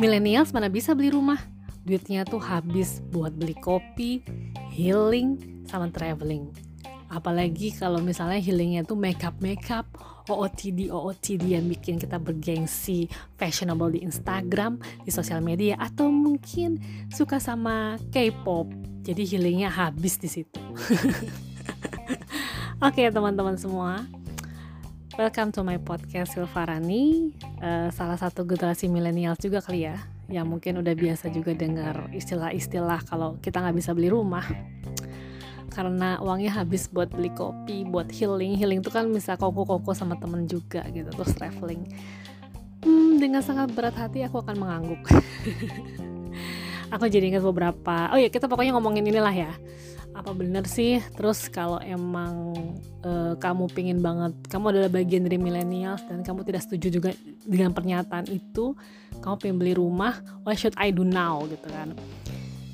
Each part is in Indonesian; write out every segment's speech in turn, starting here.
millennials mana bisa beli rumah? Duitnya tuh habis buat beli kopi healing sama traveling. Apalagi kalau misalnya healingnya tuh makeup makeup OOTD OOTD yang bikin kita bergengsi fashionable di Instagram di sosial media atau mungkin suka sama K-pop. Jadi healingnya habis di situ. Oke okay, teman-teman semua welcome to my podcast Silvarani uh, salah satu generasi milenial juga kali ya yang mungkin udah biasa juga dengar istilah-istilah kalau kita nggak bisa beli rumah karena uangnya habis buat beli kopi, buat healing. Healing itu kan bisa koko-koko sama temen juga gitu, terus traveling. Hmm, dengan sangat berat hati aku akan mengangguk. aku jadi ingat beberapa. Oh ya, kita pokoknya ngomongin inilah ya. Apa bener sih? Terus kalau emang uh, kamu pingin banget, kamu adalah bagian dari millennials dan kamu tidak setuju juga dengan pernyataan itu, kamu pengen beli rumah, what should I do now gitu kan?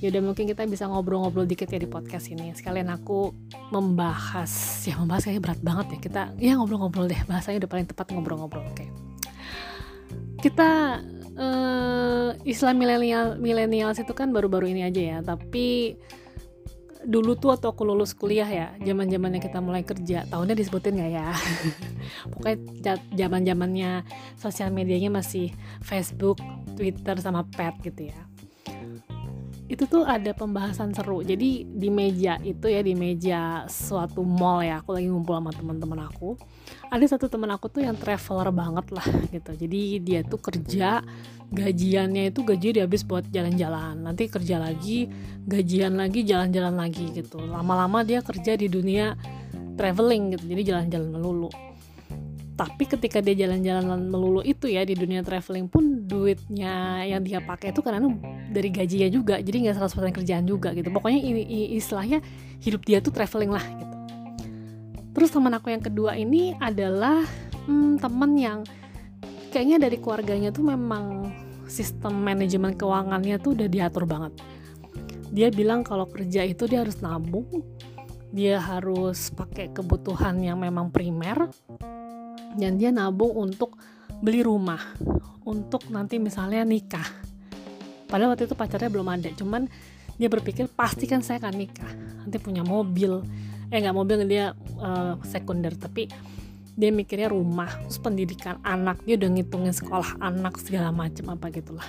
Yaudah mungkin kita bisa ngobrol-ngobrol dikit ya di podcast ini sekalian aku membahas ya membahas kayaknya berat banget ya kita ya ngobrol-ngobrol deh bahasanya udah paling tepat ngobrol-ngobrol oke okay. kita uh, Islam milenial milenials itu kan baru-baru ini aja ya tapi dulu tuh waktu aku lulus kuliah ya zaman zamannya kita mulai kerja tahunnya disebutin nggak ya? Pokoknya zaman zamannya sosial medianya masih Facebook Twitter sama pet gitu ya itu tuh ada pembahasan seru. Jadi di meja itu ya di meja suatu mall ya aku lagi ngumpul sama teman-teman aku. Ada satu teman aku tuh yang traveler banget lah gitu. Jadi dia tuh kerja gajiannya itu gaji dia habis buat jalan-jalan. Nanti kerja lagi gajian lagi jalan-jalan lagi gitu. Lama-lama dia kerja di dunia traveling gitu. Jadi jalan-jalan melulu tapi ketika dia jalan-jalan melulu itu ya di dunia traveling pun duitnya yang dia pakai itu karena dari gajinya juga. Jadi nggak 100% kerjaan juga gitu. Pokoknya ini istilahnya hidup dia tuh traveling lah gitu. Terus teman aku yang kedua ini adalah hmm, temen yang kayaknya dari keluarganya tuh memang sistem manajemen keuangannya tuh udah diatur banget. Dia bilang kalau kerja itu dia harus nabung dia harus pakai kebutuhan yang memang primer dan dia nabung untuk beli rumah. Untuk nanti misalnya nikah. Padahal waktu itu pacarnya belum ada. Cuman dia berpikir pasti kan saya akan nikah. Nanti punya mobil. Eh nggak mobil dia uh, sekunder. Tapi dia mikirnya rumah. Terus pendidikan anak. Dia udah ngitungin sekolah anak segala macam apa gitulah.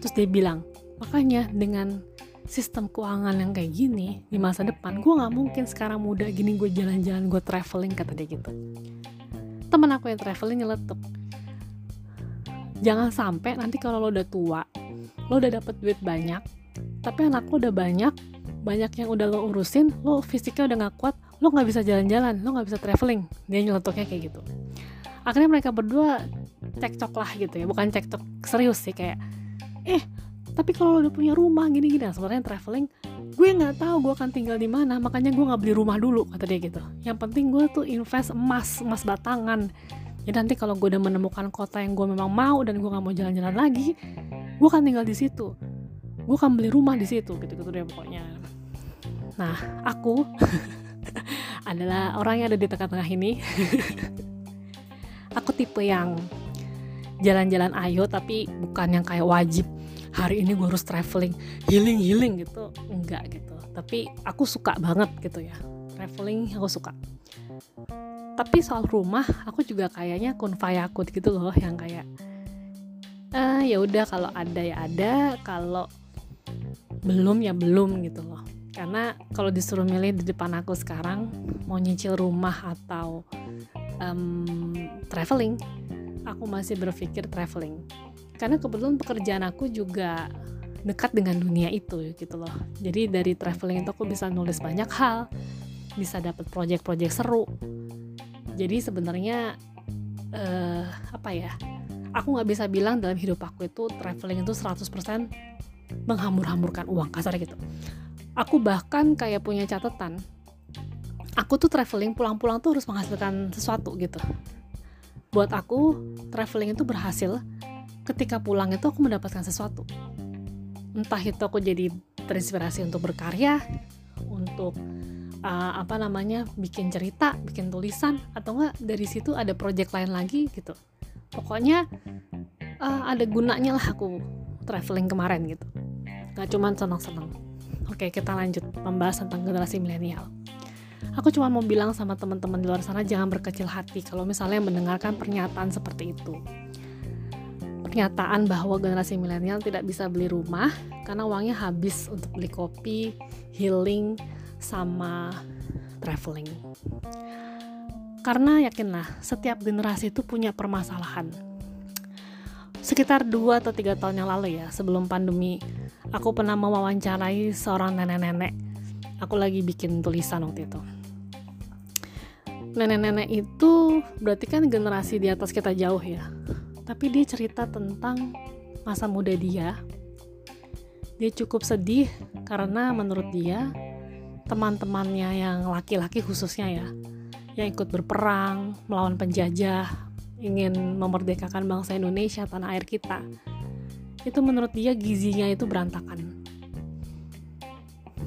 Terus dia bilang makanya dengan sistem keuangan yang kayak gini di masa depan gue nggak mungkin sekarang muda gini gue jalan-jalan gue traveling kata dia gitu temen aku yang traveling nyeletuk. Jangan sampai nanti kalau lo udah tua lo udah dapet duit banyak tapi anak lo udah banyak banyak yang udah lo urusin lo fisiknya udah gak kuat lo nggak bisa jalan-jalan lo nggak bisa traveling. Dia nyeletuknya kayak gitu. Akhirnya mereka berdua cekcok lah gitu ya bukan cekcok serius sih kayak eh tapi kalau lo udah punya rumah gini-gini nah, sebenarnya traveling gue nggak tahu gue akan tinggal di mana makanya gue nggak beli rumah dulu kata dia gitu. Yang penting gue tuh invest emas emas batangan. Jadi nanti kalau gue udah menemukan kota yang gue memang mau dan gue nggak mau jalan-jalan lagi gue akan tinggal di situ. Gue akan beli rumah di situ gitu gitu deh pokoknya. Nah aku adalah orang yang ada di tengah-tengah ini. Aku tipe yang jalan-jalan ayo tapi bukan yang kayak wajib hari ini gue harus traveling. Healing healing gitu. Enggak gitu. Tapi aku suka banget gitu ya. Traveling aku suka. Tapi soal rumah aku juga kayaknya kun fayakut gitu loh. Yang kayak ah ya udah kalau ada ya ada. Kalau belum ya belum gitu loh. Karena kalau disuruh milih di depan aku sekarang mau nyicil rumah atau um, traveling aku masih berpikir traveling karena kebetulan pekerjaan aku juga dekat dengan dunia itu gitu loh. Jadi dari traveling itu aku bisa nulis banyak hal bisa dapat project-project seru. Jadi sebenarnya uh, apa ya aku nggak bisa bilang dalam hidup aku itu traveling itu 100% menghambur-hamburkan uang kasar gitu. Aku bahkan kayak punya catatan aku tuh traveling pulang-pulang tuh harus menghasilkan sesuatu gitu. Buat aku traveling itu berhasil ketika pulang itu aku mendapatkan sesuatu. Entah itu aku jadi terinspirasi untuk berkarya untuk uh, apa namanya bikin cerita bikin tulisan atau enggak dari situ ada project lain lagi gitu. Pokoknya uh, ada gunanya lah aku traveling kemarin gitu. Gak cuma senang-senang. Oke kita lanjut membahas tentang generasi milenial. Aku cuma mau bilang sama teman-teman di luar sana jangan berkecil hati kalau misalnya mendengarkan pernyataan seperti itu pernyataan bahwa generasi milenial tidak bisa beli rumah karena uangnya habis untuk beli kopi, healing, sama traveling. Karena yakinlah, setiap generasi itu punya permasalahan. Sekitar 2 atau 3 tahun yang lalu ya, sebelum pandemi, aku pernah mewawancarai seorang nenek-nenek. Aku lagi bikin tulisan waktu itu. Nenek-nenek itu berarti kan generasi di atas kita jauh ya tapi dia cerita tentang masa muda dia. Dia cukup sedih karena menurut dia teman-temannya yang laki-laki khususnya ya, yang ikut berperang melawan penjajah, ingin memerdekakan bangsa Indonesia tanah air kita. Itu menurut dia gizinya itu berantakan.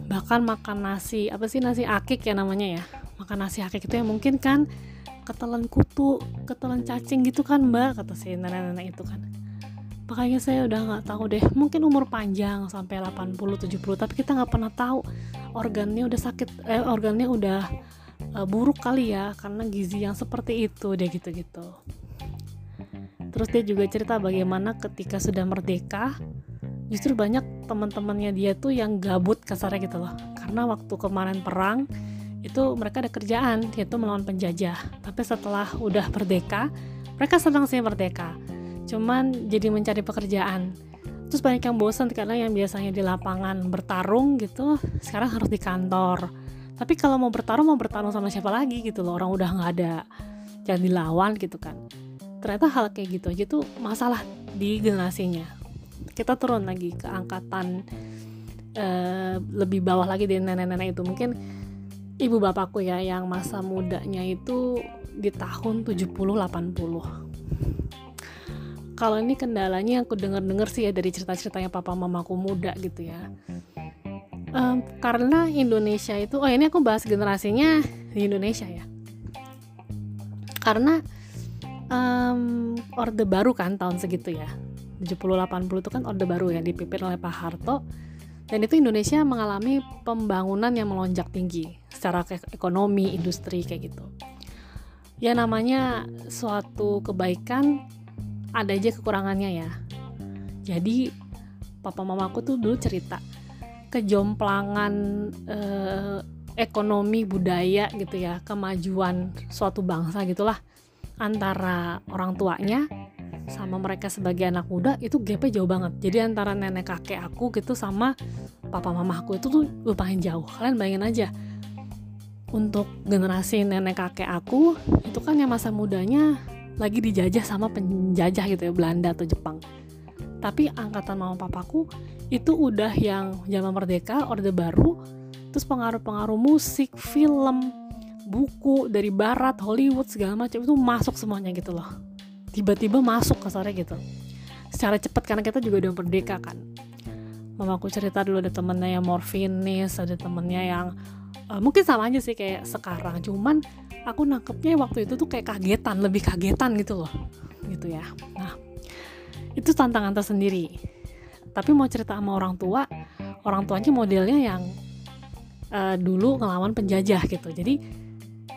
Bahkan makan nasi, apa sih nasi akik ya namanya ya? Makan nasi akik itu yang mungkin kan ketelan kutu ketelan cacing gitu kan mbak kata si nenek-nenek itu kan. Makanya saya udah nggak tahu deh mungkin umur panjang sampai 80 70 tapi kita nggak pernah tahu organnya udah sakit eh organnya udah uh, buruk kali ya karena gizi yang seperti itu deh gitu-gitu. Terus dia juga cerita bagaimana ketika sudah merdeka justru banyak teman-temannya dia tuh yang gabut kasarnya gitu loh. Karena waktu kemarin perang itu mereka ada kerjaan yaitu melawan penjajah. Tapi setelah udah merdeka mereka senang sih merdeka. Cuman jadi mencari pekerjaan. Terus banyak yang bosan karena yang biasanya di lapangan bertarung gitu sekarang harus di kantor. Tapi kalau mau bertarung mau bertarung sama siapa lagi gitu loh orang udah nggak ada jangan dilawan gitu kan. Ternyata hal kayak gitu aja tuh masalah di generasinya. Kita turun lagi ke angkatan uh, lebih bawah lagi dari nenek-nenek itu. Mungkin ibu bapakku ya yang masa mudanya itu di tahun 70-80 kalau ini kendalanya aku denger-denger sih ya dari cerita-ceritanya papa mamaku muda gitu ya. Um, karena Indonesia itu oh ini aku bahas generasinya di Indonesia ya. Karena um, orde baru kan tahun segitu ya. 70-80 itu kan orde baru ya dipimpin oleh Pak Harto dan itu Indonesia mengalami pembangunan yang melonjak tinggi secara ekonomi, industri kayak gitu. Ya namanya suatu kebaikan ada aja kekurangannya ya. Jadi papa mamaku tuh dulu cerita kejomplangan eh, ekonomi budaya gitu ya, kemajuan suatu bangsa gitulah antara orang tuanya sama mereka sebagai anak muda itu gapnya jauh banget. Jadi antara nenek kakek aku gitu sama papa mama aku itu tuh lumayan jauh. Kalian bayangin aja. Untuk generasi nenek kakek aku itu kan yang masa mudanya lagi dijajah sama penjajah gitu ya Belanda atau Jepang. Tapi angkatan mama papaku itu udah yang zaman merdeka orde baru terus pengaruh-pengaruh musik film buku dari barat Hollywood segala macam itu masuk semuanya gitu loh tiba-tiba masuk sore gitu. Secara cepat karena kita juga udah merdeka kan. Mamaku cerita dulu ada temennya yang morfinis ada temennya yang uh, mungkin sama aja sih kayak sekarang. Cuman aku nangkepnya waktu itu tuh kayak kagetan lebih kagetan gitu loh. Gitu ya. Nah itu tantangan tersendiri. Tapi mau cerita sama orang tua orang tuanya modelnya yang uh, dulu ngelawan penjajah gitu. Jadi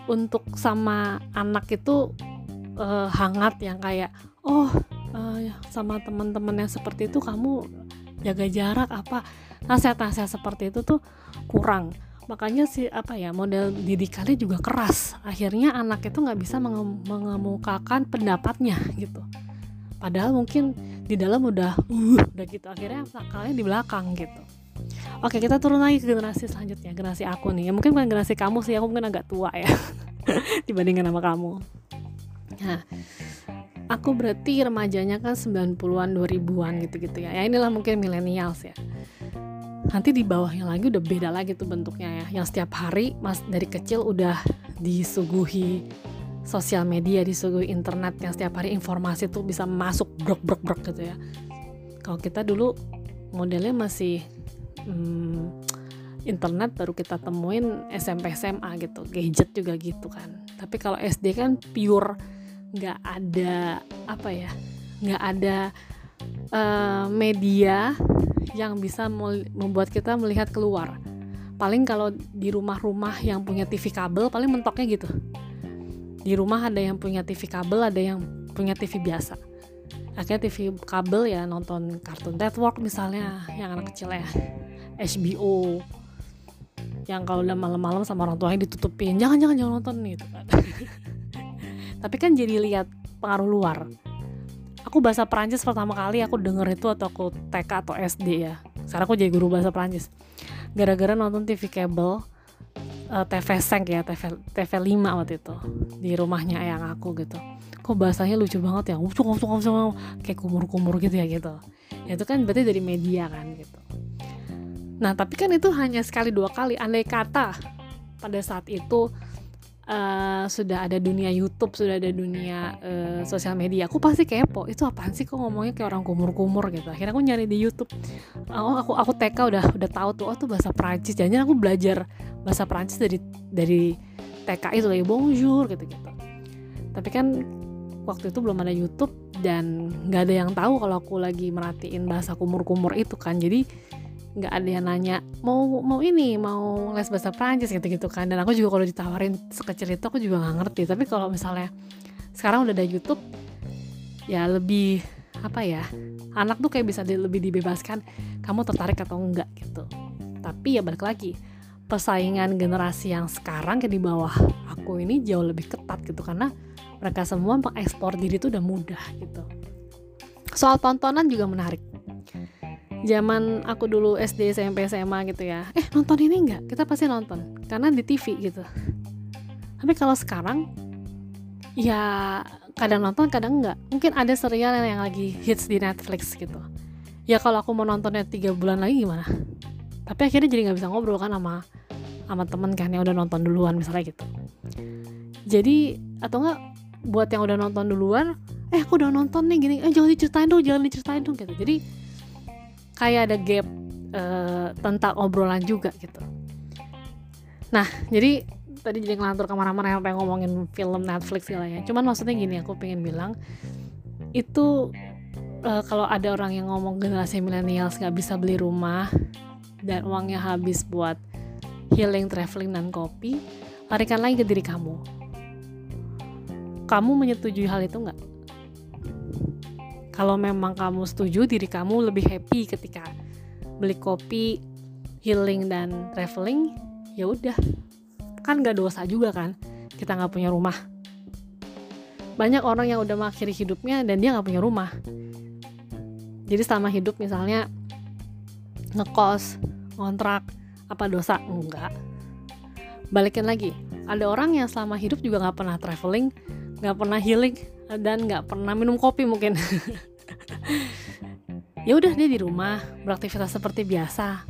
untuk sama anak itu uh, hangat yang kayak oh uh, sama teman-teman yang seperti itu kamu jaga jarak apa? Nasihat-nasihat seperti itu tuh kurang. Makanya si apa ya model didikannya juga keras. Akhirnya anak itu nggak bisa mengemukakan pendapatnya gitu. Padahal mungkin di dalam udah uh, udah gitu. Akhirnya kalian di belakang gitu. Oke kita turun lagi ke generasi selanjutnya generasi aku nih. Ya mungkin bukan generasi kamu sih aku mungkin agak tua ya dibandingkan sama kamu Nah, aku berarti remajanya kan 90-an, 2000-an gitu-gitu ya. Ya inilah mungkin millennials ya. Nanti di bawahnya lagi udah beda lagi tuh bentuknya ya. Yang setiap hari Mas dari kecil udah disuguhi sosial media, disuguhi internet yang setiap hari informasi tuh bisa masuk brok-brok-brok gitu ya. Kalau kita dulu modelnya masih hmm, internet baru kita temuin SMP SMA gitu, gadget juga gitu kan. Tapi kalau SD kan pure nggak ada apa ya nggak ada uh, media yang bisa membuat kita melihat keluar. Paling kalau di rumah-rumah yang punya TV kabel paling mentoknya gitu. Di rumah ada yang punya TV kabel ada yang punya TV biasa. Akhirnya TV kabel ya nonton kartun network misalnya yang anak kecil ya HBO yang kalau udah malam-malam sama orang tuanya ditutupin jangan jangan jangan nonton gitu kan tapi kan jadi lihat pengaruh luar. Aku bahasa Perancis pertama kali aku denger itu atau aku TK atau SD ya. Sekarang aku jadi guru bahasa Perancis. Gara-gara nonton TV kabel uh, TV Senk ya TV TV 5 waktu itu di rumahnya ayang aku gitu. Kok bahasanya lucu banget ya? Ucuk ucuk ucuk kayak kumur-kumur gitu ya gitu. Ya itu kan berarti dari media kan gitu. Nah tapi kan itu hanya sekali dua kali. Andai kata pada saat itu uh, sudah ada dunia YouTube, sudah ada dunia uh, sosial media, aku pasti kepo. Itu apaan sih kok ngomongnya kayak orang kumur-kumur gitu. Akhirnya aku nyari di YouTube. Oh, aku aku TK udah udah tahu tuh, oh tuh bahasa Prancis. Jangan aku belajar bahasa Prancis dari dari TK itu lagi bonjour gitu-gitu. Tapi kan waktu itu belum ada YouTube dan nggak ada yang tahu kalau aku lagi merhatiin bahasa kumur-kumur itu kan jadi nggak ada yang nanya mau mau ini mau les bahasa Prancis gitu-gitu kan. Dan aku juga kalau ditawarin sekecil itu aku juga nggak ngerti. Tapi kalau misalnya sekarang udah ada YouTube ya lebih apa ya anak tuh kayak bisa di, lebih dibebaskan kamu tertarik atau enggak gitu. Tapi ya balik lagi persaingan generasi yang sekarang kayak di bawah aku ini jauh lebih ketat gitu. Karena mereka semua mengekspor diri itu udah mudah gitu. Soal tontonan juga menarik zaman aku dulu SD SMP SMA gitu ya. Eh nonton ini enggak kita pasti nonton. Karena di TV gitu. Tapi kalau sekarang ya kadang nonton kadang enggak mungkin ada serial yang lagi hits di Netflix gitu. Ya kalau aku mau nontonnya tiga bulan lagi gimana? Tapi akhirnya jadi nggak bisa ngobrol kan sama sama temen kan yang udah nonton duluan misalnya gitu. Jadi atau enggak buat yang udah nonton duluan eh aku udah nonton nih gini. Eh jangan diceritain dong jangan diceritain dong gitu. Jadi kayak ada gap uh, tentang obrolan juga gitu. Nah jadi tadi jadi ngelantur ke mana-mana yang pengen ngomongin film Netflix gitu ya. Cuman maksudnya gini aku pengen bilang itu uh, kalau ada orang yang ngomong generasi millennials nggak bisa beli rumah dan uangnya habis buat healing, traveling, dan kopi, larikan lagi ke diri kamu. Kamu menyetujui hal itu nggak? Kalau memang kamu setuju, diri kamu lebih happy ketika beli kopi, healing dan traveling, ya udah, kan nggak dosa juga kan? Kita nggak punya rumah. Banyak orang yang udah mengakhiri hidupnya dan dia nggak punya rumah. Jadi selama hidup misalnya ngekos, ngontrak, apa dosa? Enggak. Balikin lagi, ada orang yang selama hidup juga nggak pernah traveling, nggak pernah healing dan nggak pernah minum kopi mungkin. Ya udah dia di rumah beraktivitas seperti biasa.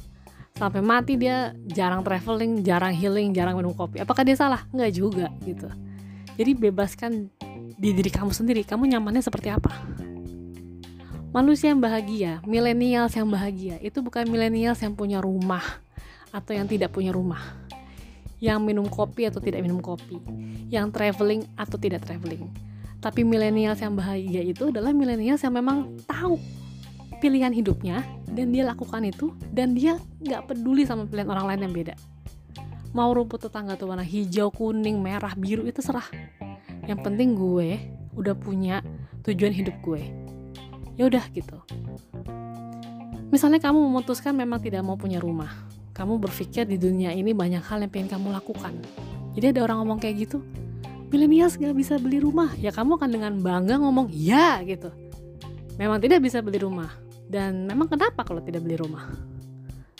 Sampai mati dia jarang traveling jarang healing jarang minum kopi. Apakah dia salah? Nggak juga gitu. Jadi bebaskan di diri kamu sendiri. Kamu nyamannya seperti apa? Manusia yang bahagia milenials yang bahagia itu bukan milenials yang punya rumah atau yang tidak punya rumah. Yang minum kopi atau tidak minum kopi, yang traveling atau tidak traveling. Tapi milenials yang bahagia itu adalah milenials yang memang tahu pilihan hidupnya dan dia lakukan itu dan dia nggak peduli sama pilihan orang lain yang beda. Mau rumput tetangga tuh warna hijau, kuning, merah, biru itu serah. Yang penting gue udah punya tujuan hidup gue. Ya udah gitu. Misalnya kamu memutuskan memang tidak mau punya rumah, kamu berpikir di dunia ini banyak hal yang pengen kamu lakukan. Jadi ada orang ngomong kayak gitu, milenials gak bisa beli rumah, ya kamu akan dengan bangga ngomong ya gitu. Memang tidak bisa beli rumah, dan memang kenapa kalau tidak beli rumah?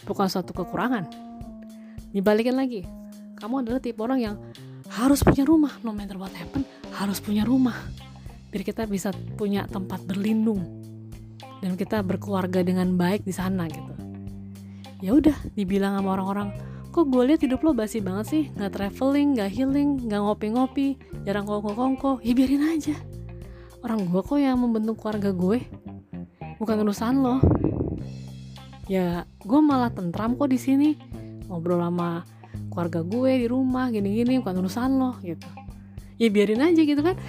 Bukan suatu kekurangan. Dibalikin lagi, kamu adalah tipe orang yang harus punya rumah, no matter what happen, harus punya rumah. Biar kita bisa punya tempat berlindung dan kita berkeluarga dengan baik di sana gitu ya udah dibilang sama orang-orang kok gue lihat hidup lo basi banget sih? Nggak traveling nggak healing nggak ngopi-ngopi jarang kongko-kongko. Ya biarin aja. Orang gue kok yang membentuk keluarga gue bukan urusan lo. Ya gue malah tentram kok di sini. Ngobrol sama keluarga gue di rumah gini-gini bukan urusan lo gitu. Ya biarin aja gitu kan.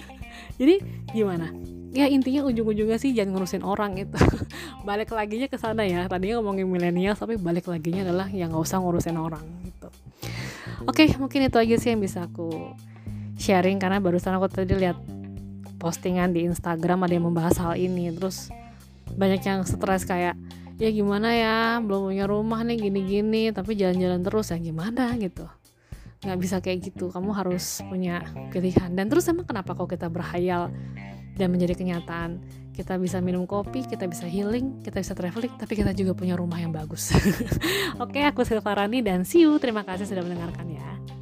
Jadi gimana ya intinya ujung-ujungnya sih jangan ngurusin orang itu balik laginya ke sana ya. Tadinya ngomongin milenial tapi balik laginya adalah yang nggak usah ngurusin orang gitu. Oke okay, mungkin itu aja sih yang bisa aku sharing karena barusan aku tadi lihat postingan di Instagram ada yang membahas hal ini. Terus banyak yang stres kayak ya gimana ya? Belum punya rumah nih gini-gini tapi jalan-jalan terus ya gimana? gitu. Nggak bisa kayak gitu. Kamu harus punya pilihan. Dan terus emang kenapa kok kita berhayal dan menjadi kenyataan. Kita bisa minum kopi kita bisa healing kita bisa traveling tapi kita juga punya rumah yang bagus. Oke aku Silvarani dan see you. Terima kasih sudah mendengarkannya